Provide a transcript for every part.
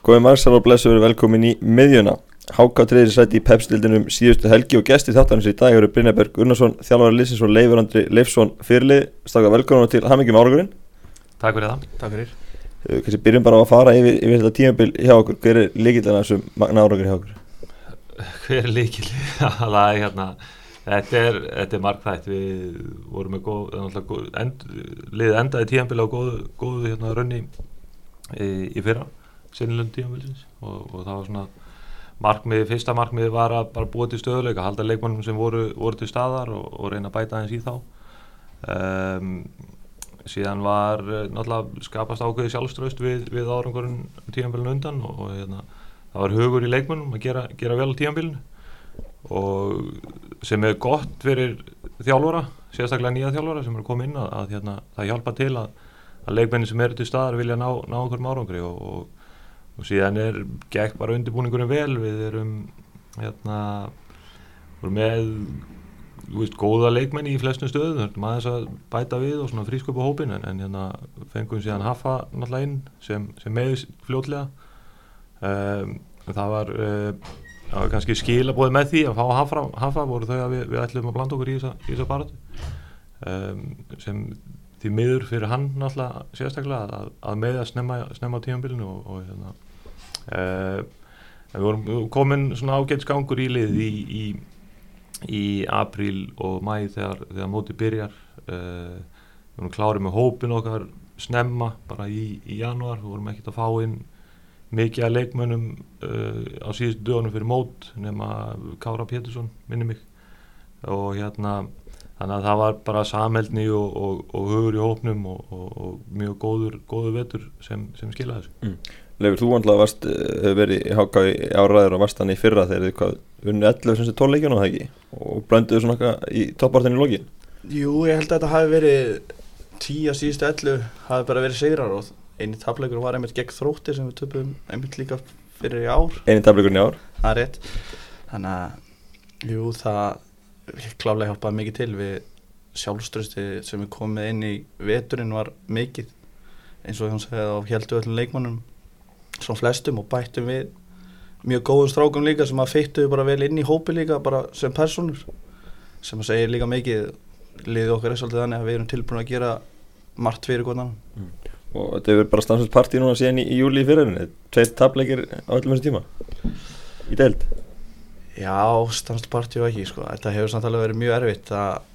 Góði Marsal og Blessu verið velkomin í miðjuna. Háka treyðir sæti í pepsdildinum síðustu helgi og gesti þáttanins í dag eru Brynjaberg Gunnarsson, þjálfari Lissins og Leifur Andri Leifsson fyrirlið. Staka velkomin til Hamingjum áragurinn. Takk fyrir það. Takk fyrir. Uh, Kanski byrjum bara á að fara yfir, yfir þetta tímabil hjá okkur. Hver er líkildina þessum magna áragur hjá okkur? Hver er líkil? það er hérna, þetta er, þetta er markþætt. Við vorum með góð, náttúrulega góð, end, liðið endaði tímanbili á góðu, góðu hérna raunni í, í fyrra, sinnilund tímanbilsins og, og það var svona markmiði, fyrsta markmiði var að bara búa til stöðuleika, halda leikmannum sem voru, voru til staðar og, og reyna að bæta aðeins í þá. Um, síðan var eh, náttúrulega skapast ákveði sjálfströst við, við árangurinn tímanbílinu undan og, og hérna, það var hugur í leikmannum að gera, gera vel á tímanbílinu og sem er gott fyrir þjálfara, sérstaklega nýja þjálfara sem eru komið inn að, að hérna, það hjálpa til að, að leikmennin sem eru til staðar vilja ná, ná okkur árangri og, og, og síðan er gegn bara undirbúningurinn vel við erum hérna, vorum með veist, góða leikmenni í flestum stöðum þurftum aðeins að bæta við og frísköpa hópin en, en hérna fengum síðan Hafa náttúrulega inn sem, sem meðis fljótlega. Um, það var uh, það var kannski skilabóði með því að fá Hafa, Hafa voru þau að við, við ætlum að blanda okkur í þessa, baratu um, sem því miður fyrir hann náttúrulega sérstaklega að, að með að snemma, snemma á tímanbílinu og, og hérna uh, við vorum komin svona ágætsgangur í lið í, í í apríl og mæ þegar, þegar móti byrjar. Uh, við vorum klárið með hópin okkar snemma bara í, í januar við vorum ekkert að fá inn mikið að leikmönnum uh, á síðustu dögunum fyrir mót nema Kára Pétursson minni mig. Og hérna þannig að það var bara samhældni og, og, og hugur í hópnum og, og mjög góður, góður vetur sem, sem skilja þessu. Mm. Leifur, þú vandlaði varst, hefur verið í í áraður og varst hann í fyrra þegar þið hvað unni 11 sem sé 12 leikjana það ekki? Og blönduðu svona í toppartin í lokin? Jú, ég held að þetta hafi verið 10 að síðustu 11 hafi bara verið sigrar og eini tapleikur var einmitt gegn þrótti sem við töpum einmitt líka fyrir í ár. Einu tapleikurinn í ár? Það er rétt. Þannig að, jú, það klálega hjálpaði mikið til. Við sjálfströsti sem við komið inn í veturinn var mikið eins og hann segði á heldu öllum leikmannum svona flestum og bættum við mjög góðum strákum líka sem að fyttu bara vel inn í hópi líka bara sem personur sem að segja líka mikið liðið okkar er svolítið þannig að við erum tilbúin að gera margt fyrir konan mm. og þetta hefur bara stansvægt partí núna síðan í, í júli í fyririnu tveit tapleikir á öllum þessu tíma. Í deild. Já, stansvægt partí og ekki sko. þetta hefur samt alveg verið mjög erfitt að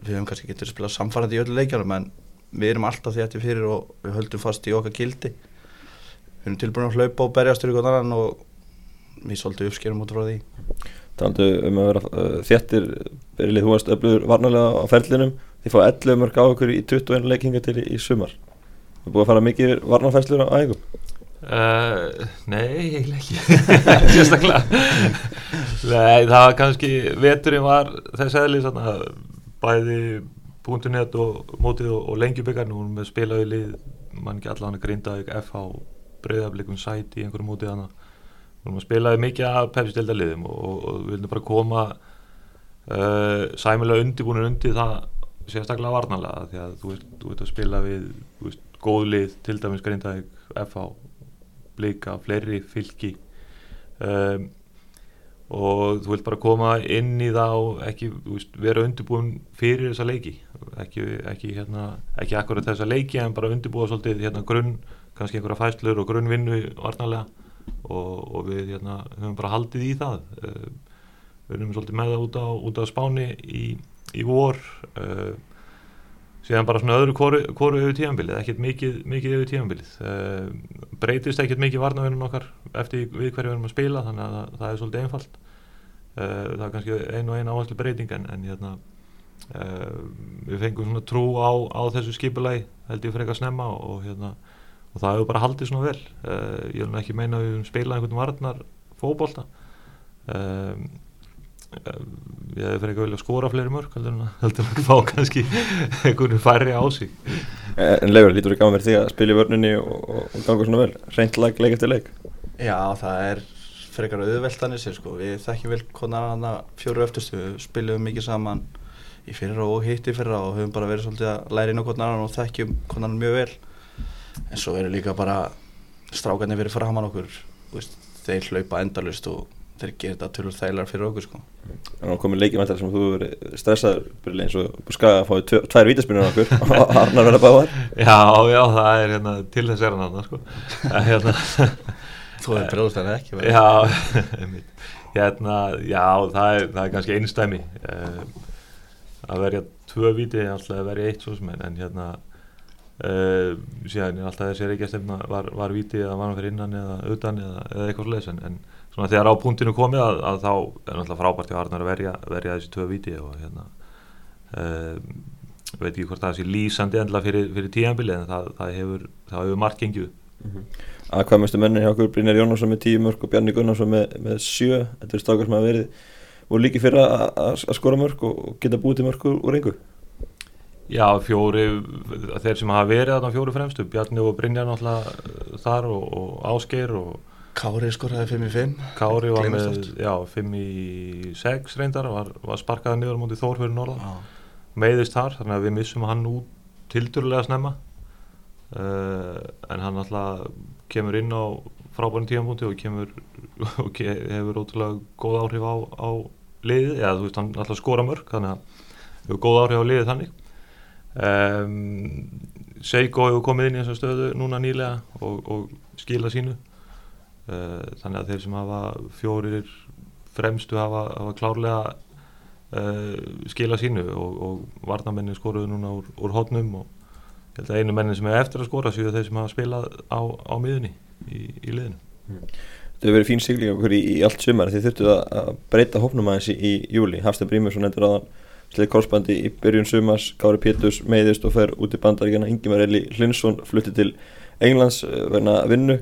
við hefum kannski getur spilað samfærandi í öllu leikjarum en við erum alltaf því að þetta fyrir og við höldum fast í okkar gildi við erum tilbúin að hlaupa og berjast fyrir einhvern annan og við svolítið uppskerum út frá því. Taldu um að vera uh, þéttir berilið þú varst öflugur varnalega á ferlinum. Þið fá 11 mörg á okkur í 21 leikinga til í, í sumar. Þú búið að fara mikið varnafæslur á ægum uh, Nei, eiginlega ekki. Sérstaklega. Nei, það var kannski veturinn var þess aðlið bæði .net og mótið og, og lengjubikar nú erum við spilaði lið mann ekki allan að grinda FH breyðafleikum sæti í einhverju mótið þannig við að spilaði mikið af pepsistildaliðum og, og, og við viljum bara koma uh, sæmilega undirbúinir undir það sérstaklega varnalega því að þú veist, þú veist að spila við veist, góð lið, til dæmis Grindavík, FH, Blika, fleiri fylki um, og þú vilt bara koma inn í það og ekki veist, vera undirbúin fyrir þessa leiki. Ekki, ekki, hérna, ekki akkurat þessa leiki en bara undirbúa svolítið hérna, grunn kannski einhverja fæslur og grunnvinnu varnalega og, og við hérna, höfum bara haldið í það. Uh, við erum svolítið með það út á, út á spáni í, í vor. Uh, síðan bara svona öðru kóru, kóru yfir tímanbilið, ekkert mikið, mikið yfir tímanbilið uh, breytist ekkert mikið varnavinnun okkar eftir við hverju við erum að spila þannig að það, það er svolítið einfalt. Það er kannski einu og einu áherslu breyting en, en hérna við fengum svona trú á, á þessu skipulagi held ég fyrir eitthvað snemma og hérna og það hefur bara haldið svona vel. Uh, ég vil ekki meina að við spila einhvern varnar fókbólta um, ég hefði fyrir ekki vel að skora fleiri mörg heldur en að fá kannski einhvern færri á sig. En Leifur, lítur ekki á mér því að spila í vörnunni og, og, og ganga svona vel? Reynd lag, leik eftir leik? Já, það er frekar auðveldanir sér sko, við þekkjum vel konar fjóru öftustu, við spilum mikið saman í fyrra og hitt í fyrra og höfum bara verið svolítið að læra inn á konar og þekkjum konar mjög vel en svo eru líka bara strákarnir fyrir framann okkur þú veist, þeir hlaupa endalust og þeir gera þetta tölur þægilega fyrir okkur sko. Að komið leikimættar sem þú verið stressaður eins og skaga að fá tvær vítaspinnur okkur og Arnar verða báðar Já, já, það er hérna til þess er hann annað sko En hérna, þú hefur brjóðast en ekki verið. já, einmitt. hérna, já, það er, það er kannski einstæmi uh, að verja tvö víti er alltaf að verja eitt svo sem en, en hérna uh, síðan er alltaf þessi reykjastemna var, var víti eða var hann fyrir innan eða utan eða, eða eitthvað slags en, en svona þegar á punktinu komið að, að þá er náttúrulega frábært hjá Arnar að verja, verja þessi tvö víti og hérna uh, veit ekki hvort það sé lýsandi endla fyrir, fyrir tíanbili en það, það hefur, hefur margt gengið að hvað mestu mennin hjá Brynjar Jónásson með tíu mörg og Bjarni Gunnarsson með, með sjö þetta er stakar sem hafa verið voru líki fyrir að, að, að skora mörg og og geta búið til mörg úr, engu Já, fjóri, þeir sem hafa verið þarna fjóri fremstu, Bjarni og Brynjar náttúrulega eh, þar og, og Ásgeir og Kári skoraði 5 í 5 Kári var Gleymist með, já, 5 í 6 reyndar, var, var sparkaði niður móti Þór fyrir norðan, Já. meiðist þar, þannig að við missum hann út tildurlega snemma, uh, en hann alltaf kemur inn á frábærum tíðanbúndi og kemur, og hefur ótrúlega góð áhrif á, á liðið, eða þú veist, hann alltaf skora mörg, þannig að hefur góð áhrif á liðið þannig. Um, Seiko hefur komið inn í þessa stöðu núna nýlega og, og skila sínu. Uh, þannig að þeir sem hafa fjórir fremstu hafa, hafa klárlega uh, skila sínu og, og varnamennin skoruðu núna úr, úr hotnum og ég held að einu mennin sem er eftir að skora séu þeir sem hafa spilað á, á miðunni í, í liðinu. Þetta hefur verið fín sigling okkur í, í allt sumar. Þið þurftu að, breyta hópnum aðeins í, í júli Hafstein Brímursson endur aðan sleið korsbandi í byrjun sumars Kári Péturs meiðist og fer út í bandaríkjana Ingimar Eli Hlinsson flutti til Englands uh, verna vinnu.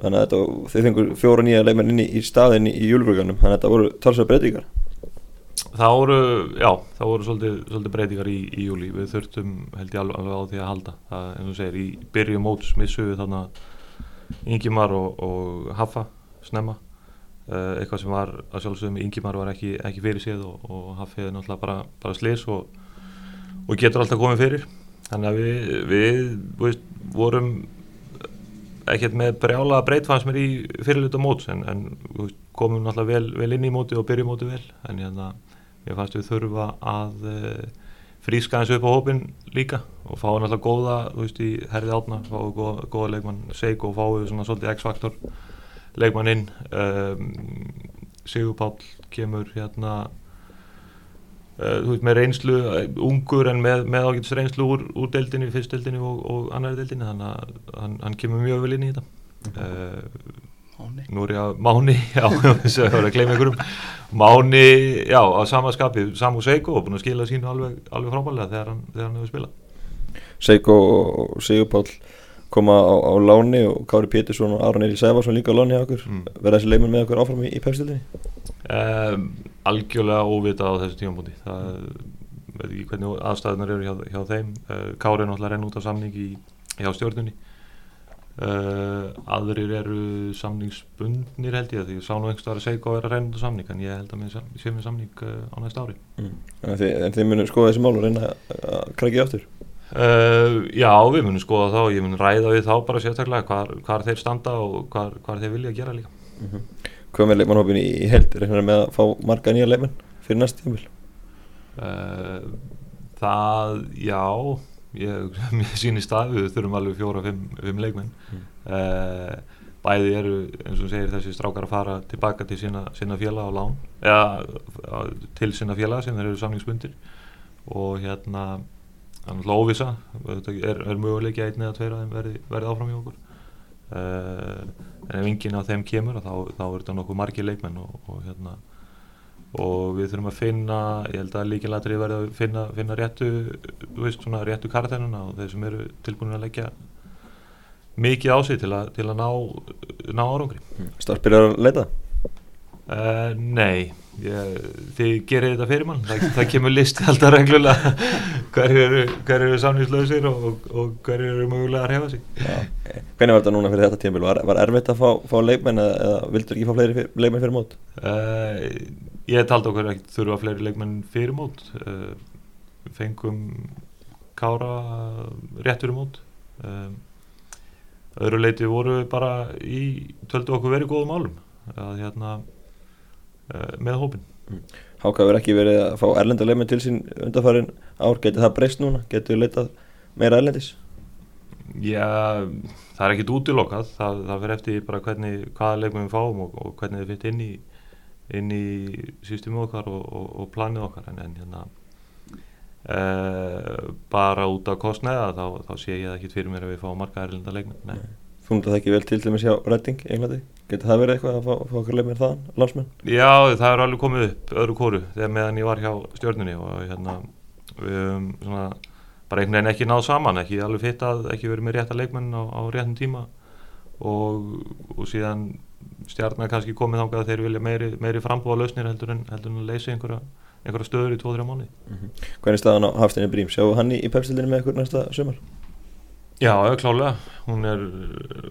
Þannig að þetta, þið fengur fjóra nýja leikmenn inn í, í staðin í, júlbröganum þannig að þetta voru talsvega breytingar. Það voru, já, það voru svolítið, svolítið breytingar í, í júli við þurftum held ég alveg, á því að halda. Það, en þú segir, í byrjum móts missu við þannig Ingimar og, og Haffa snemma uh, eitthvað sem var að sjálfsögum Ingimar var ekki, ekki fyrir séð og, og Haffi er náttúrulega bara, bara slis og, og getur alltaf komið fyrir. Þannig að við, við veist, vorum ekkert með brjála breyt fannst mér í fyrirluta móts en, en komum náttúrulega vel, vel inn í móti og byrjum móti vel. En ég fannst við þurfa að uh, fríska eins upp á hópin líka og fá náttúrulega góða veist í herði átna, fáu góða, góða leikmann Seik og fáu svona svolítið X-faktor leikmann inn um, Sigur Páll kemur hérna uh, þú veist með reynslu eh, ungur en með, með ágætis reynslu úr, úr deildinni, fyrst deildinni og, og annari deildinni þannig að hann, hann kemur mjög vel inn í þetta. Uh, Máni. Nú er ég að Máni, já, þessu að vera að gleyma einhverjum. Máni, já, á sama skapi Samu Seiko og búin að skila sínu alveg, alveg frábælega þegar hann, þegar hann hefur spilað. Seiko og Sigurpáll koma á, á láni og Kári Pétursson og Aron Eri Sæfarsson líka á láni hjá okkur. Mm. verða þessi leikmenn með okkur áfram í, í pepstildinni um, Algjörlega óvitað á þessu tímabúti. Það veit ekki hvernig aðstæðunar eru hjá, hjá þeim. Uh, Kári er náttúrulega renn út á samning í, hjá stjórnunni uh, Aðrir eru samningsbundnir held ég því sá nú einhvers að Seiko er að renn út á samning en ég held að mér sé með samning uh, á næsta ári. Mm. en, þið, en þið munum skoða þessi mál og reyna að- krækja aftur Uh, já, við munum skoða þá og ég mun ræða við þá bara sérstaklega hvar, hvar þeir standa og hvar, hvar þeir vilja gera líka. Mm hvað með leikmannhópin í, í held reynar með að fá marga nýja leikmenn fyrir næst tímil uh, Það, já ég, mér sýnist það við þurfum alveg fjóra, fimm, fimm leikmenn. Mm. uh, bæði eru eins og segir þessi strákar að fara tilbaka til sína, sína félag á lán eða til sína félag sem þeir eru samningsbundir og hérna þannig að óvisa er, er möguleiki að einn eða tveir að þeim verði, verði áfram í okkur. Uh, en ef enginn af þeim kemur þá, þá er þetta nokkuð margir leikmenn og, og hérna. Og við þurfum að finna ég held að líkilatri verði að finna, finna réttu, veist, svona réttu karatennuna og þeir sem eru tilbúin að leggja mikið á sig til, a, til að ná, ná árangri. Starfbyrjar að leita? Uh, Nei ég, þið gerir þetta fyrir mann. Það, það kemur listi alltaf reglulega. Hver eru, hver eru samningslausir og, og, og hver eru mögulega að rhefa sig. Já. hvernig var þetta núna fyrir þetta tímil var, var erfitt að fá, fá leikmenn eða, eða vildur ekki fá fleiri leikmenn fyrir mót? Uh, ég taldi okkur ekki þurfa fleiri leikmenn fyrir mót. Uh, fengum Kára rétt fyrir mót. Um, öðru leiti voru við bara í töldu okkur verið góðum álum að hérna með hópin Háka verið ekki verið að fá erlenda leifmenn til sín undarfærin ár, getur það breyst núna? Getur við leitað meira erlendis? Já, það er ekkit útilokað. Það, það fyrir eftir bara hvernig hvaða leikmenn við fáum og, og hvernig þið fitt inn í inn í systemið okkar og, og, og planið okkar. En, en hérna uh, bara út af kostnæða þá, þá sé ég það ekki fyrir mér að við fáum marga erlenda leikmenn Þú mútið það ekki vel til til með sjá Redding í Englandi? Getur það verið eitthvað að fá, fá okkur leifmenn þaðan, landsmenn? Já, það er alveg komið upp öðru kóru þegar meðan ég var hjá stjórnunni og hérna við höfum svona bara einhvern veginn ekki náð saman, ekki alveg fitt að ekki verið með rétta leikmenn á, á réttum tíma og, og síðan stjarnar kannski komið þángað að þeir vilja meiri, meiri frambúa lausnir heldur en, heldur en að leysa einhverja, einhverja stöður í 2-3 mánu Mm -hmm. Hvernig er staðan á Hafstinni Brím? Sjáu hann í, í pepstildinu með ykkur næsta sömur? Já, klálega hún er,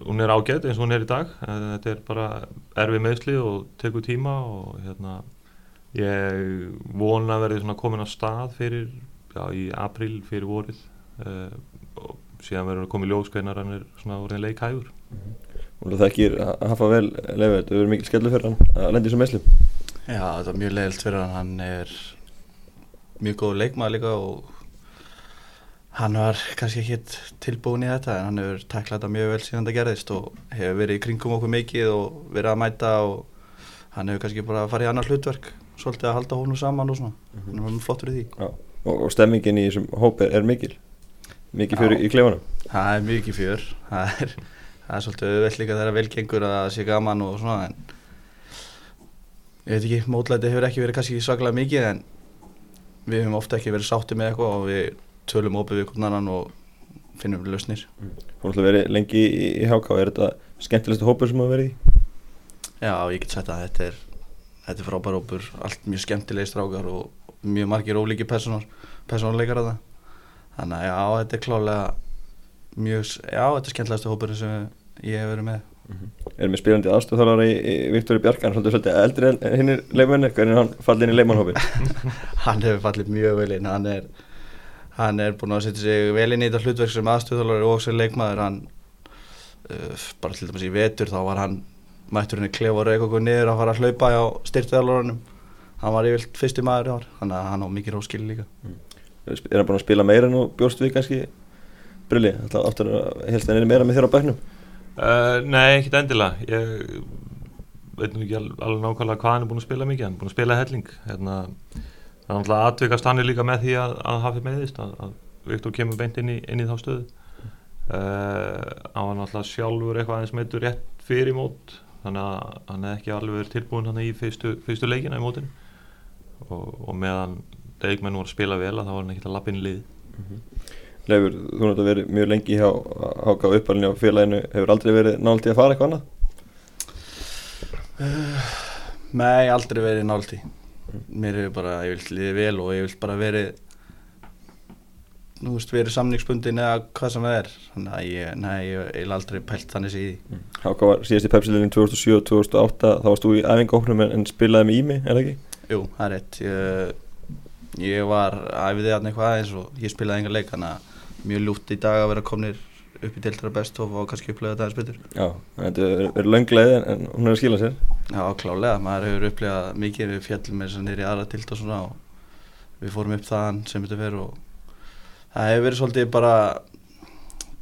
hún er ágætt eins og hún er í dag. Þetta er bara erfið meðsli og tekur tíma og hérna ég vona að verði svona komin á stað fyrir, já, í april fyrir vorið. Uh, og síðan verður að koma í ljóskveinar hann er svona orðin leikhæfur. Og það ekki að hafa vel leifið, þetta verður mikil skellu fyrir hann að lendi sem meðslum Já, þetta er mjög leiðilt fyrir hann, hann er mjög góð leikmaður líka og hann var kannski ekki tilbúin í þetta en hann hefur taklað þetta mjög vel síðan það gerðist og hefur verið í kringum okkur mikið og verið að mæta og hann hefur kannski bara farið í annar hlutverk svolítið að halda honum saman og svona Mhm. hann er mjög flott fyrir því Já. og, og stemmingin í þessum hóp er, er mikil fyrir Já. í klefanum það er mikið fjör það er, það er svolítið auðvelt líka þegar velgengur að sé gaman og svona en ég veit ekki, mótlæti hefur ekki verið kannski svaklega mikið en við hefum ofta ekki verið sátti með eitthvað og við tölum opið við hvernig annan og finnum lausnir. Hún ætla að vera lengi í, í HK Er þetta skemmtilegstu hópur sem hafa verið í? Já, ég get sagt að þetta er þetta er frábær hópur, allt mjög skemmtilegi strákar og mjög margir ólíki það. Þannig að já, þetta er klálega mjög, já, þetta er skemmtilegstu hópur sem ég hef verið með. Erum við spilandi aðstofþálar í, í Viktori Bjarkan Svolítið eldri en hinnir leifmenni Hvernig er hann fallið inn í leifmannhópi? hann hefur fallið mjög vel inn hann er, hann er búin að setja sig vel inn í þetta hlutverk sem aðstöðalari og sem leikmaður. Hann uh, bara til dæmis í vetur þá var hann mættur henni klefa og reyka okkur niður að fara að hlaupa á styrtaðalorunum hann var yfirlt fyrsti maður í ár þannig að hann á mikið róskili líka. Er hann búin að spila meira en og bjóst við kannski? Brilli, alltaf áttur að helst hann er meira með þér á bæknum Uh, nei, ekkert endilega. Ég veit nú ekki al- alveg nákvæmlega hvað hann er búin að spila mikið. Hann er búin að spila helling. Hérna, það er náttúrulega aðvikast hann líka með því að, að hafi meðist að, að Viktor kemur beint inn í, inn í þá stöðu. Uh, hann var náttúrulega sjálfur eitthvað aðeins meittur rétt fyrir mót þannig að hann er ekki alveg verið tilbúin hann í fyrstu, fyrstu leikina í mótinu. Og, og meðan leikmenn voru að spila vel að þá var hann ekkert að lappa inn í lið. Leifur, þú náttúrulega verið mjög lengi hjá HK uppalinn á félaginu. Hefur aldrei verið nált í að fara eitthvað annað? Nei, aldrei verið náldi mér hefur bara, ég vil liðið vel og ég vil bara verið nú veist, verið samningsbundin eða hvað sem það er. Þannig að ég, nei, ég vil aldrei pælt þannig í því. HK var síðast í pepsilinu 2007 og 2008 Þá varst þú í æfingóknum en, en spilaði með Ími, er það ekki? Jú, það er rétt. Ég, ég var æfiði aðeins eitthvað aðeins og ég spilaði enga leik þannig að mjög ljútt í dag að vera komnir upp í deildra best og kannski upplega þetta aðeins betur. Já, þetta er verið löngleið en hún er að skila sér Já, klálega, maður hefur upplegað mikið við fjallum þess að nýri aðra tilt og svona og við fórum upp þaðan sem þetta fer og það hefur verið svolítið bara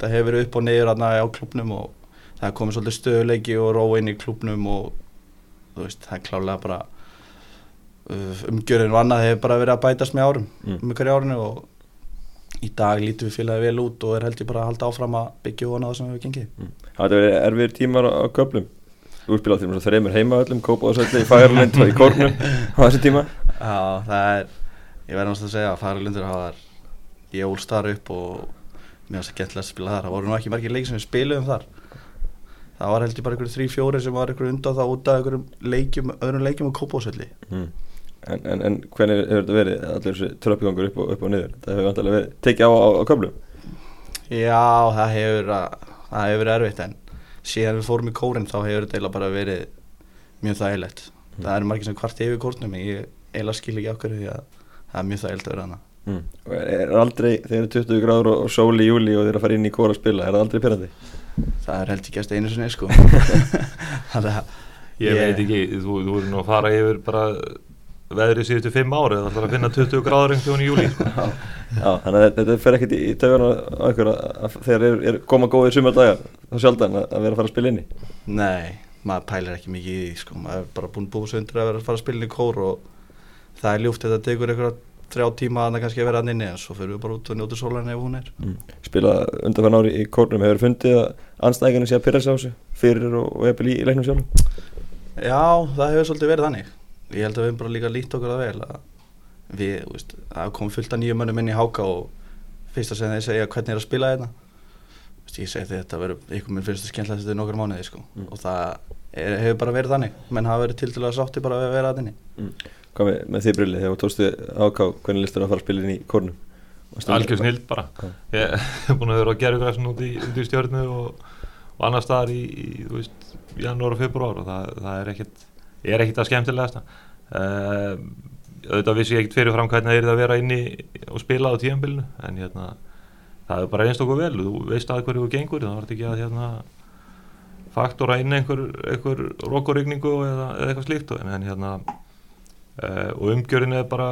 það hefur verið upp og niður aðna á klubnum og það komið svolítið stöðuleiki og ró inn í klubnum og þú veist, það er klálega bara uh, umgjörðin og annað hefur bara verið að bætast með árum Mm. um ykkur í árinu og í dag lítum við félagi vel út og er held ég bara að halda áfram að byggja og það sem við hefur gengið. Það hefur verið erfiðir tímar á, á spilaði til þreymur heimavöllum Kópaðsöldi í Færalind og í Kórnum á þessi tíma Já, það er, ég verði náttúrulega að segja að Færalundur hafa þar, ég ólst þar upp og mér varst að gætlega að spila þar, það voru nú ekki margir leikir sem við spiluðum þar. Það var held ég bara einhverju þrý, fjóri sem var einhverju undan það út af einhverjum leikjum, öðrum leikjum og kópásöldi. mm. en, en, en hvernig hefur þetta verið allir þessi tröppigangur upp upp og niður Það hefur vantilega tekið á, á, á köflum Já, það hefur, að, það hefur erfitt en síðan við fórum í kórin þá hefur þetta eiginlega bara verið mjög þægilegt. Mm. Það eru margir sem kvart yfir kórnum, ég eiginlega skil ekki okkur því að það er mjög þægilegt að vera hana. mm. Og er, er aldrei, þegar er 20 gráður og, sól í júli og þeir eru að fara inn í kóra að spila Er það aldrei pyrrandi? það er held ekki að einu sinni sko Ég Ég- veit ekki, þú, þú er nú að fara yfir bara veðrið síðustu fimm ári það ætlar að finna 20 gráður einhvern í júli sko. Já, þannig að þetta- fer ekkert í, í töfuna á ykkur að, að þegar er, er koma góðir sumar dagar þá sjaldan að, að vera að fara að spila inni Nei, maður pælir ekki mikið í því sko, maður er bara búin búið svo undir að vera að fara að spila inn í kór og það er ljúft þetta tekur einhverja þrjá tíma að það kannski að vera hann inni en svo fyrir við bara út og njóta sólarinn ef hún er. Mm. Spila undanfann ári í kórnum hefur fundið að anstæðingarnir sé að pyrra sig á sig fyrir og, og eppil í, í leiknum sjálf Já, það hefur svolítið verið þannig ég held að við höfum bara líka lít okkur það vel að við, þú veist, það kom fullt af nýjum mönnum inn í háka og fyrsta sem þeir segja hvernig er að spila þetta Þú veist, ég segi þetta að vera ykkur minn finnst það skemmtilegt þetta í nokkur mánuði sko. Mm. og það er, hefur bara verið þannig. Menn hafa verið til að sátti bara að vera að inni. Hvað með, með því brilli þegar þú tókstu áká hvernig listur að fara að spila inn í kórnum? Algjör snild bara. Ég hef búin að vera á gerðugræsum út í, út í það er ekkit er að skemmtilegasta. Uh, auðvitað vissi ég ekkit fyrirfram hvernig það er að vera inni og spila á tíðanbylnu en hérna það er bara einst okkur vel, þú veist að hverju þú gengur það var ekki að hérna faktora inn einhver, einhver rokurigningu eða, eða eitthvað slíkt en, en hérna uh, og umgjörðin er bara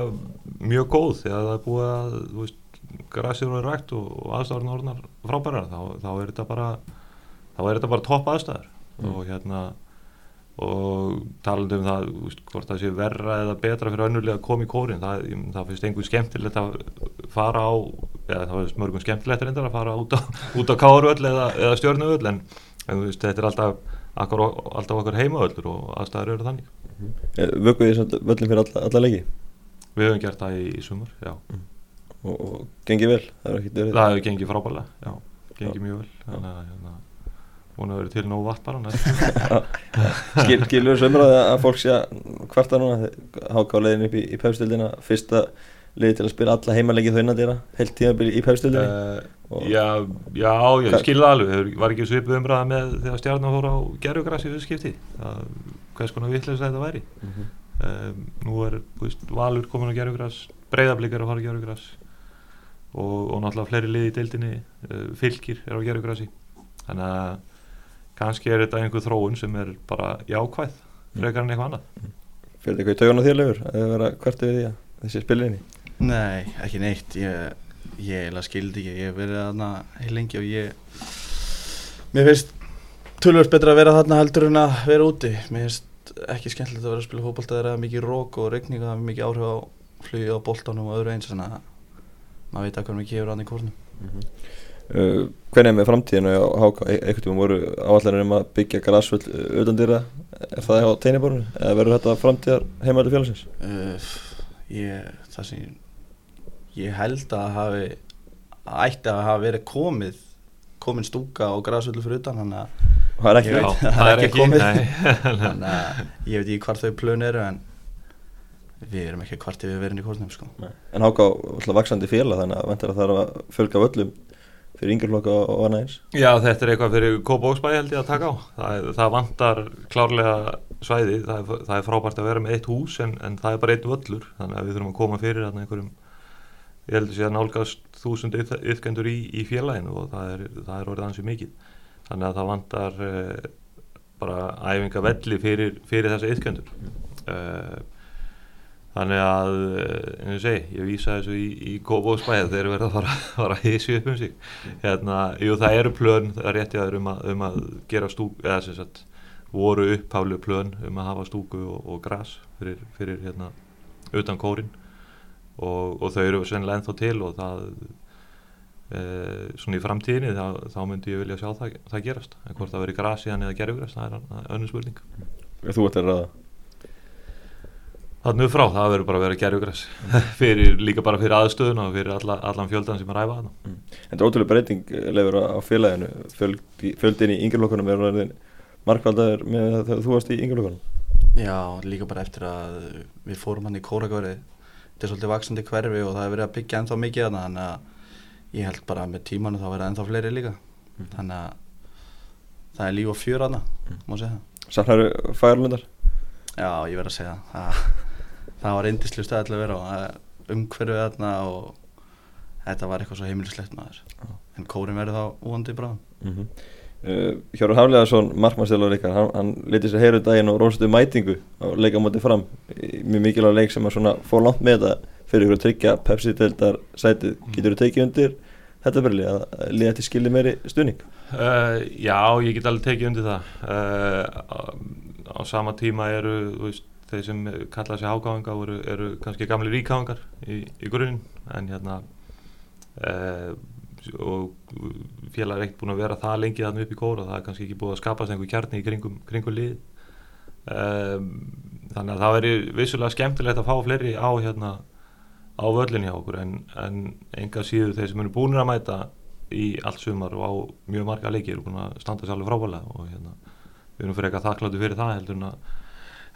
mjög góð þegar það er búið að þú veist, græsir og er rægt og, og aðstæðurinn orðnar frábærar þá, þá er þetta bara þá er þetta bara topp aðstæður. Mm. og hérna og talandi um það veist, hvort það sé verra eða betra fyrir önnulega að koma í kórin það, það finnst einhver skemmtilegt að fara á eða það finnst mörgum skemmtilegt reyndar að fara út á, á káruvöll eða, eða stjörnuvöll en, en veist, þetta er alltaf akkur, alltaf okkar heimavöllur og aðstæður eru þannig. Vökuð því samt völlum fyrir alla, alla leiki? Við höfum gert það í, í sumar, já. Og, og gengið vel Það hefur gengið frábælega, já, gengið mjög vel þannig að hún hefur verið til nóg vatn bara. Skil, Skilur umræði að fólk sé að kvarta núna? Háká leiðin upp í, í pefstildina Fyrsta liði til að spila alla heimaleiki þau innan dýra Heilt tímabili í pefstildinni uh, já, já, ég Hvað- skil það alveg. Hefur, var ekki svipuð umræða með þegar stjarnan fór á gerðugrassi þessu skipti það, hvers konar vitleis þetta væri? Mhm. um, nú er veist, Valur komin á gerðugras breyðablík er að fara á gerðugras og, og náttúrulega fleiri liði í deildinni. Uh, fylgir er á gerðugrassi þannig að kannski er þetta einhver þróun sem er bara jákvæð frekar en eitthvað annað. Fyrir þetta eitthvað í taugan á þér leifur að vera kvartið við því að þessi spilinni Nei, ekki neitt. Ég, ég skildi ekki. Ég hef verið þarna heil lengi og ég mér finnst tölvöld betra að vera þarna heldur en að vera úti. Mér finnst ekki skemmtilegt að vera að spila fótbolta þegar það er mikið rók og regning og það er mikið áhrif á flugi á boltanum og öðru eins þannig að maður veit að hvað mikið hefur hann í kórnum uh, Hvernig er með framtíðinu á Háká e einhvern tíma voru áallanir um að byggja græsvöld utan dýra Er það á teiniborinu eða verður þetta framtíðar heimaldi félagsins? uh, ég, það sem ég, ég held að hafi ætti að hafa verið komið komin stúka og græsvöldu fyrir utan þannig að það er ekki veit. Já, það er ekki komið. nei. þannig að ég veit ekki hvar þau plön eru en við erum ekki hvart við verin í kórnum sko. En Háká er vaksandi félag þannig að það er að fjölga völlum fyrir yngjurflokka og annað eins Já, þetta er eitthvað fyrir Kópóksbæ held ég að taka á. Það, það vantar klárlega svæði, það er, það er frábært að vera með eitt hús en, en það er bara einn völlur, þannig að við þurfum að koma fyrir þarna einhverjum, ég heldur sé að nálgast þúsund yfkendur í, í félaginu og það er, það er orðið ansið mikið. Þannig að það vantar uh, bara æfinga velli fyrir, fyrir þessa yfkendur. Uh, Þannig að, eh, eins og segi, ég vísa þessu í, í Kópóksbæð þegar þeir verða að fara, fara að hísi upp um sig. Hérna, jú, það eru plön, það er rétt í aður um að, um að gera stúku, eða sem sagt, voru upphaflu plön um að hafa stúku og, og gras fyrir, fyrir hérna, utan kórin og, og þau eru sennilega ennþá til og það, e, svona í framtíðinni, þá, þá myndi ég vilja sjá það, það gerast. En hvort það veri gras síðan eða gerfugras, það er, það önnur spurning. Þú ert að ræða Þannig frá, það verður bara að vera gerjugræs fyrir, líka bara fyrir aðstöðun og fyrir alla, allan fjöldan sem er æfa þarna. En þetta er ótrúlega breyting leifur á félaginu. Fjöldi, Fjöldin í yngjurflokkunum er orðin markvaldaður með það þegar þú varst í yngjurflokkunum Já, líka bara eftir að við fórum hann í kóragöri þetta er svolítið vaksandi hverfi og það er verið að byggja ennþá mikið þarna þannig að ég held bara með tímanu þá verða ennþá fleiri líka. Þannig að það er líf og fjör þarna, má segja. Það Já, ég verð að segja það það, var indislu stæð til að vera er umhverfið þarna og þetta var eitthvað svo heimilislegt maður Já. en kórin verður þá úandi bráðum mm -hmm. uh, Hjóru Hafleðarsson, markmannstjálfur ykkar hann, hann leti sér heyru daginn og róstu mætingu á leika móti fram í mjög mikilvæg leik sem að svona fór langt með þetta fyrir ykkur að tryggja Pepsi-deildar sætið, getur þú tekið undir þetta byrli að liða til skilji meiri stuðning? Uh, já, ég get alveg tekið undir það uh, á, á sama tíma eru veist, þeir sem kalla sig hágáðinga eru, eru kannski gamli ríkáðingar í, í grunin en hérna uh, og félag er ekkert búin að vera það lengi þannig upp í kóra það er kannski ekki búið að skapast einhver kjarni í kringum, kringum lið þannig að það veri vissulega skemmtilegt að fá fleiri á hérna á völlin hjá okkur en, en enga síður þeir sem eru búin að mæta í allt sumar og á mjög marga leiki eru búin að standa sér alveg frábælega og hérna, við erum fyrir eitthvað þakkláttu fyrir það heldur en að,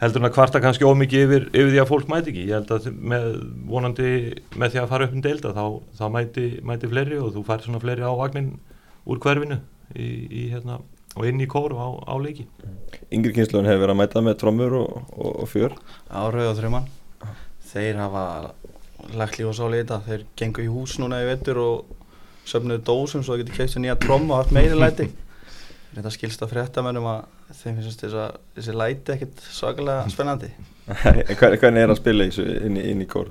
heldur en að kvarta kannski ómikið yfir, yfir því að fólk mæti ekki. Ég held að með, vonandi með því að fara upp um deilda þá, þá mæti, mæti fleiri og þú fær svona fleiri á vagnin úr hverfinu í, í, hérna, og inn í kóru á, á leiki. Yngri kynsluðin hefur verið að mæta með trommur og, og, og fjör. Árauð og þrjumann þeir hafa lagt líf og sáli í þetta. Þeir gengur í hús núna í vettur og söfnuðu dósum svo það getur keitt sér nýja tromm og haft meiri læti. Þetta skilst að fréttamennum að þeim finnst þess að þessi læti ekkert svakalega spennandi Hvernig er að spila inn í, inn í kór?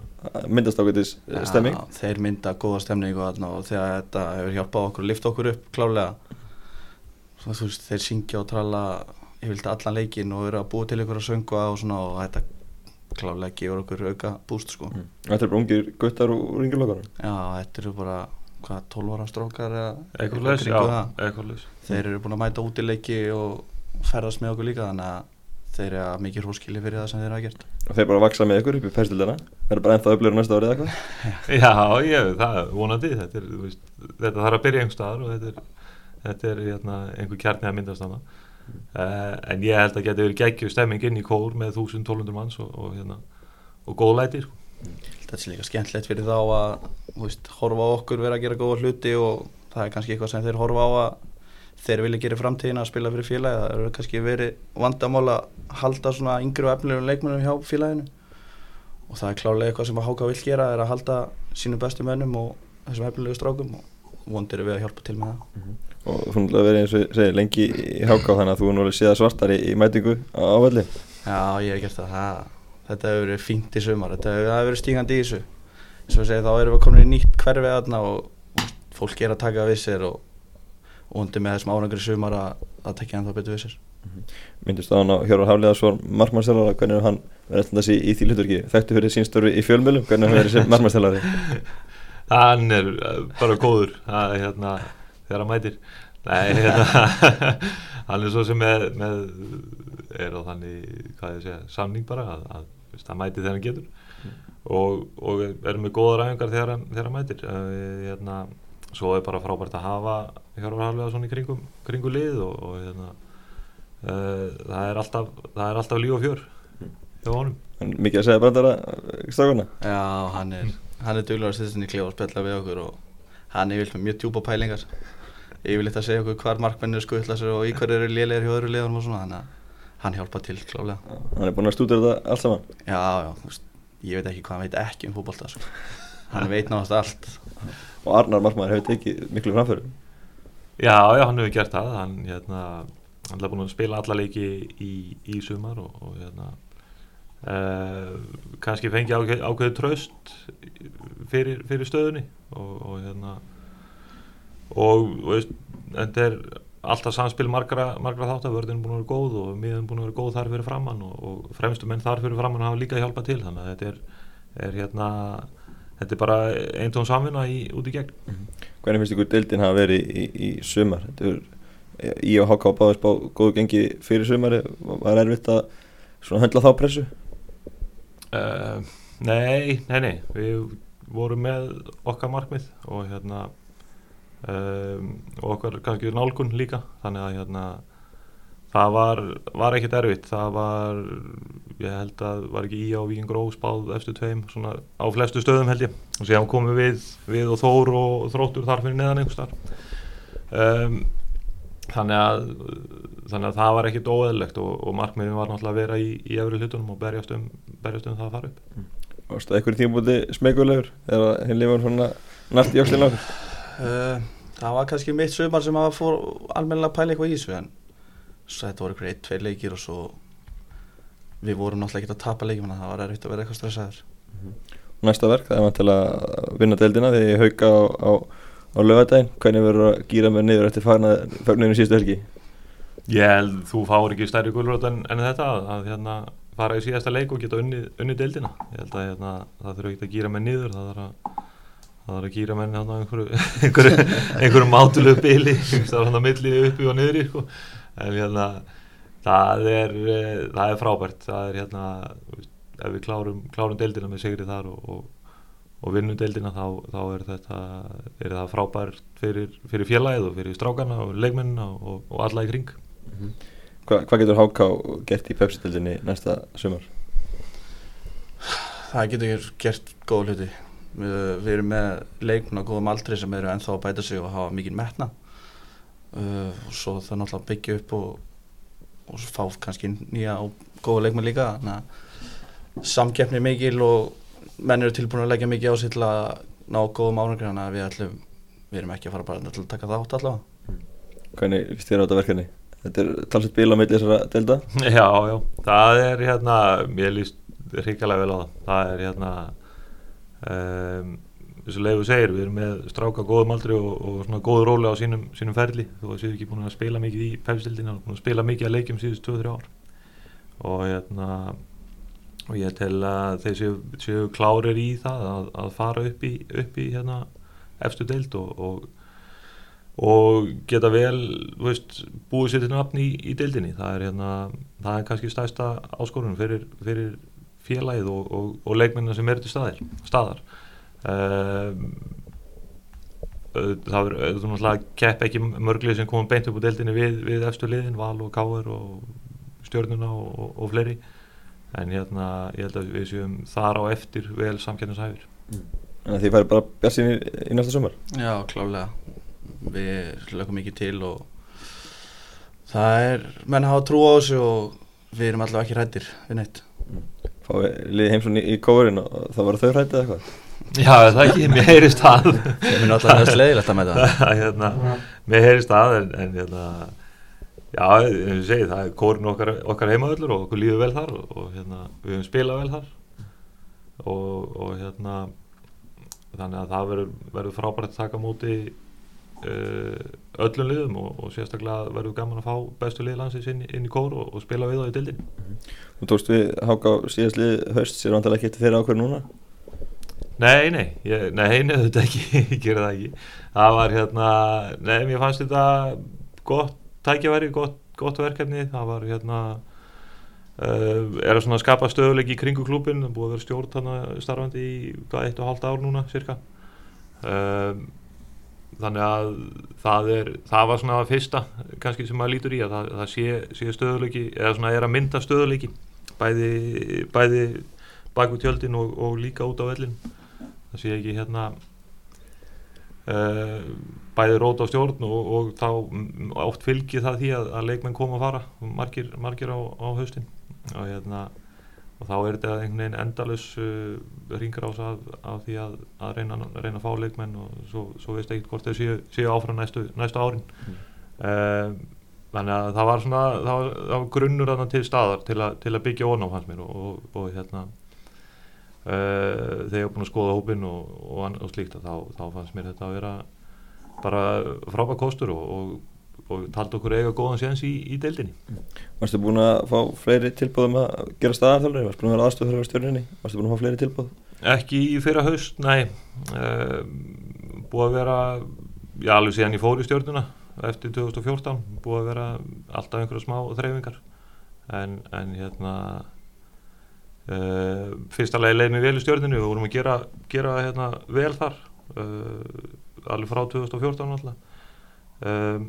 Myndast ákveðis stemming? Já, þeir mynda góða stemning og, og þegar þetta hefur hjálpað okkur að lifta okkur upp klálega svo, veist, þeir syngja og tralla ég vildi allan leikin og eru að búa til ykkur að söngu og, svona, og þetta klálega gefur okkur auka búst sko. mm. Þetta er bara ungir guttar úr yngjurlokkar Já, þetta eru bara hvað, 12 ára strókar já, eitthvað Þeir eru búin að mæta út í leiki og ferðast með okkur líka þannig að þeir eru að mikið hróskili fyrir það sem þeir hafa gert. Og þeir bara að vaksa með ykkur upp í færstildina verður bara ennþá upplifur næsta árið eitthvað? Já, ég veit það, vonandi þetta, er, veist, þetta þarf að byrja einhver staðar og þetta er, þetta er hérna, einhver kjarni að myndast þannig Uh, en ég held að geta verið geggju stemming inn í kór með 1200 manns og, og, hérna, og góð læti sko. Þetta er líka skemmtilegt fyrir þá að veist, horfa á okkur vera að gera góða hluti og það er kannski eitthvað sem þeir horfa á að þeir vilja gera framtíðin að spila fyrir félagi það eru kannski verið vandamál að halda svona yngri og efnilegum leikmennum hjá félaginu. Og það er klálega eitthvað sem að Háka vil gera er að halda sínum bestu mennum og þessum efnilegu strákum og vondir við að hjálpa til með það. Mm -hmm og þú náttúrulega verið eins og segir lengi í háká þannig að þú náttúrulega séða svartar í, í mætingu á ávalli Já, ég hef gert það, það þetta hefur verið fínt í sumar. Þetta hefur verið stígandi í þessu. Eins og segið þá erum við komin í nýtt hverfið aðna og fólk er að taka við sér og undir með þessum árangri sumar að, að tekja hann þá betur við sér. -hmm. Myndist á hann á Hjörður Hafliðarsson markmannstælari, hvernig er hann verið alltaf í, í því hluturki, þekktu fyrir sínstörfi í fjölmjölum hvernig er hann verið markmannstælari Hann er bara góður það er hérna þegar hann mætir. Nei, hérna, hann er svo sem með, með er á þannig, hvað ég segja, samning bara að, að, að hann mæti þegar hann getur. Mm. og, og er með góða ræðingar þegar, þegar hann mætir. Uh, hérna, svo er bara frábært að hafa hjálparhaflega svona í kringum, kringum lið og, og hérna, uh, það er alltaf það er alltaf líf og fjör hjá honum. Mikið að segja brandara stakuna Já, hann er, hann er duglar að setja sinni klífa og spella við okkur og hann er vilt með mjög djúpa pælingar. Yfirleitt að segja okkur hvar markmennir skuttla sér og í hver eru lélegir hjá öðru liðanum og svona þannig að hann hjálpa til klálega Hann er búin að stúdra þetta allt saman? Já, já, ég veit ekki hvað hann veit ekki um fólkbólta sko. hann veit náttúrulega allt Og Arnar Markmann hefur tekið miklu framföru Já, já, hann hefur gert það. Hann, hérna, hann er búin að spila alla leiki í, í sumar og, og hérna uh, kannski fengi ákveð, ákveðu tröst fyrir, fyrir stöðunni og, og hérna og veist, þetta er alltaf samspil margra, margra þátt að vörðin er búin að vera góð og miðan búin að vera góð þar fyrir framann og, og fremstu menn þar fyrir framann hafa líka hjálpað til. Þannig að þetta er, er hérna þetta er bara einn tón samvinna í, út í gegn mm -hmm. Hvernig finnst ykkur deildin hafa verið í, í, í sumar? Er í og haka á báðis bá góðu gengi fyrir sumari var erfitt að höndla þá pressu? Uh, nei, nei, nei við vorum með okkar markmið og hérna um, og okkar kannski nálgun líka þannig að hérna, það var, var ekkert erfitt það var, ég held að var ekki í á Víkingur Óspáð eftir tveim svona á flestu stöðum held ég og séðan komum við, við og Þór og Þróttur þar fyrir neðan einhver starf um, þannig að þannig að það var ekkert óeðlegt og, og markmiðin var náttúrulega að vera í, í öfri hlutunum og berjast um, berjast um það að fara upp mm. Varst það eitthvað í tímbúti smekulegur eða henni lifur svona næst í okkur? Uh, það var kannski mitt sumar sem að fór almennilega að pæla eitthvað í þessu en svo þetta voru eitthvað eitt, tveir leikir og svo við vorum náttúrulega ekki að tapa leikjum þannig að það var erfitt að vera eitthvað stressaður. Næsta verk, það er maður til að vinna deildina því ég hauka á, á, á lögadaginn hvernig verður að gýra mér niður eftir fagninu síðustu helgi? Ég held þú fáir ekki stærri gulrót en, en þetta að, að hérna, fara í síðasta leik og geta unnið, unnið deildina. Ég held að hérna, það þurfa ekki að gýra mér niður það þarf að það þarf að gýra menn hérna á einhverju einhverju, einhverju mátulegu bíli það er hann að milli uppi og niður sko. En hérna það er, eh, það er frábært. Það er hérna ef við klárum, klárum deildina með sigri þar og, og, og vinnum deildina þá, þá er þetta er það frábært fyrir, fyrir félagið og fyrir strákana og leikmennina og, og alla í kring. Hva, Hvað getur HK gert í Pepsi-deildinni næsta sumar? það getur gert góð hluti. Við, við erum með leikmenn á góðum aldri sem eru ennþá að bæta sig og hafa mikið metna uh, og svo það náttúrulega að byggja upp og, og svo fá kannski nýja og góða leikmenn líka. Þannig að samkeppni mikil og menn eru tilbúin að leggja mikið á sig til að ná góðum árangur þannig að við ætlum við erum ekki að fara bara til að taka þátt allavega. Hvernig líst þér á þetta verkefni? Þetta er talsett bíl á milli þessara deilda. Já, já, það er hérna mér líst hrikalega vel á það. Það er hérna um, eins og leiðu segir, við erum með stráka góðum aldri og, og svona góðu róli á sínum, sínum ferli, þó að séu ekki búin að spila mikið í pefstildina, búin að spila mikið að leikjum síðust 2-3 ár. Og hérna og ég tel að þeir séu, séu klárir í það að, að fara upp í, upp í hérna efstu deild og, og og geta vel veist, búið sér til nafn í, í deildinni. Það er, hérna, það er kannski stæsta áskorunum fyrir, fyrir félagið og, og, og leikmennina sem eru til staðar um, það er þú náttúrulega kepp ekki mörglið sem komum beint upp á deildinni við, við eftir liðin, Val og Káur og stjórnuna og, og fleiri. En hérna ég held að við séum þar á eftir vel samkjörnishæfir Þannig að þið færi bara bjart sín í, í næsta sumar? Já, klálega við lögum mikið til og það er menn hafa trú á þessu og við erum allavega ekki hrættir við neitt. Fáið liðið heimsson í, í kóurinn og það var þau hrættið eitthvað Já, það er ekki, mér heyrist það Við erum alltaf mjög sleiðilegt að með það. Hérna, Mér heyrist það en, en hérna, já, og ég segi það er kórin okkar, okkar heimaðullur og okkur líður vel þar og, og hérna, við höfum spilað vel þar. Og, og hérna þannig að það verður, frábært að taka á móti uh, öllum liðum og, og sérstaklega verður gaman að fá bestu lið landsins inn, inn í kór og, spila við á í dildin Þú tókst við háka síðast lið höst sér vantilega ekki eftir þeirra ákveður núna Nei, nei, ég, nei, nei, þetta ekki, ég gera það ekki. Það var hérna, nei, mér fannst þetta gott tækjaværi, gott, gott verkefni. Það var hérna uh, er að svona skapa stöðuleik í kringu klúbin, það búið að vera stjórn þarna starfandi í hvað, eitt og halvt ár núna cirka um, þannig að það er það var svona það fyrsta kannski sem maður lítur í að það, það sé, sé stöðuleiki eða svona er að mynda stöðuleiki bæði, bæði bak við tjöldin og, og líka út á vellin það sé ekki hérna uh, bæði rót á stjórn og, og þá oft fylgir það því að, að leikmenn koma að fara margir, margir á, á haustin og hérna og þá er þetta einhvern veginn endalus uh, ringar ás af, af því að, að reyna, reyna að fá leikmenn og svo, svo veist ekkert hvort þau séu, séu áfram næstu, næstu árin mm. uh, þannig að það var svona það var, það var grunnur til staðar til, a, til að byggja á hans mér og, og, og hérna uh, þegar ég var búin að skoða hópin og, og slíkt þá, þá fannst mér þetta að vera bara frábæð kostur og og taldi okkur eiga góðan séðans í, í deildinni Varstu búin að fá fleiri tilbúðum að gera staðarþjálfari? Varstu búin að vera aðstofþjálfari á stjórninni? Varstu búin að fá fleiri tilbúð? Ekki í fyrra haust, nei uh, búið að vera já, alveg síðan ég fór í stjórnuna eftir 2014, búið að vera alltaf einhverja smá þreyfingar en, en hérna uh, fyrsta lagi leið mér vel í stjórninu, við vorum að gera, gera hérna, vel þar uh, alveg frá 2014 alltaf um,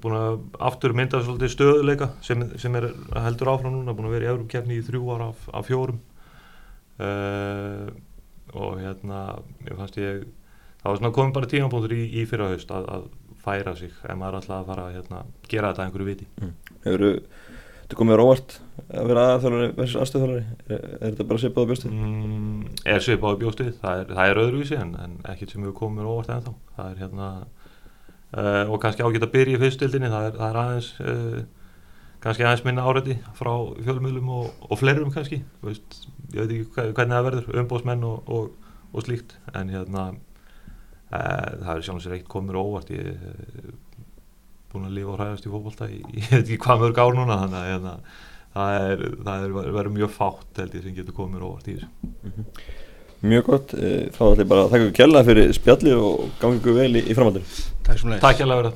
búin að aftur mynda svolítið stöðuleika sem, sem er heldur áfram núna búin að vera í öðrum kefni í þrjú ára af, af fjórum. Uh, og hérna ég fannst ég það var svona komið bara tímanbúndur í, í fyrra haust að, að færa sig ef maður alltaf að fara að hérna, gera þetta einhverju viti. Mm. Hefur þú komið róvart að vera aðþjálfari versus aðstöðþjálfari er, er þetta bara svipað á bjóstið? Mm, er svipað á bjóstið, það er, er öðruvísi en, en ekkert sem hefur komið róvart ennþá. Það er hérna uh, og kannski ágætt að byrja í fyrstildinni það er, það er aðeins uh, kannski aðeins minna árætti frá fjölmiðlum og, og fleirum kannski. Veist, ég veit ekki hvernig það verður umbóðsmenn og, og, og slíkt. En hérna uh, það er sjálfins eitt komur óvart. Ég búin að lifa og hræðast í fótbolta í, ég veit ekki hvað mörg ár núna þannig að hérna, það er, það er verður mjög fátt held ég sem getur komið mér óvart í þessu. Mjög gott, eh, þá ætlum ég bara að þakka fyrir spjalli og gangi ykkur vel í, í framhaldinu. Takk Takk vera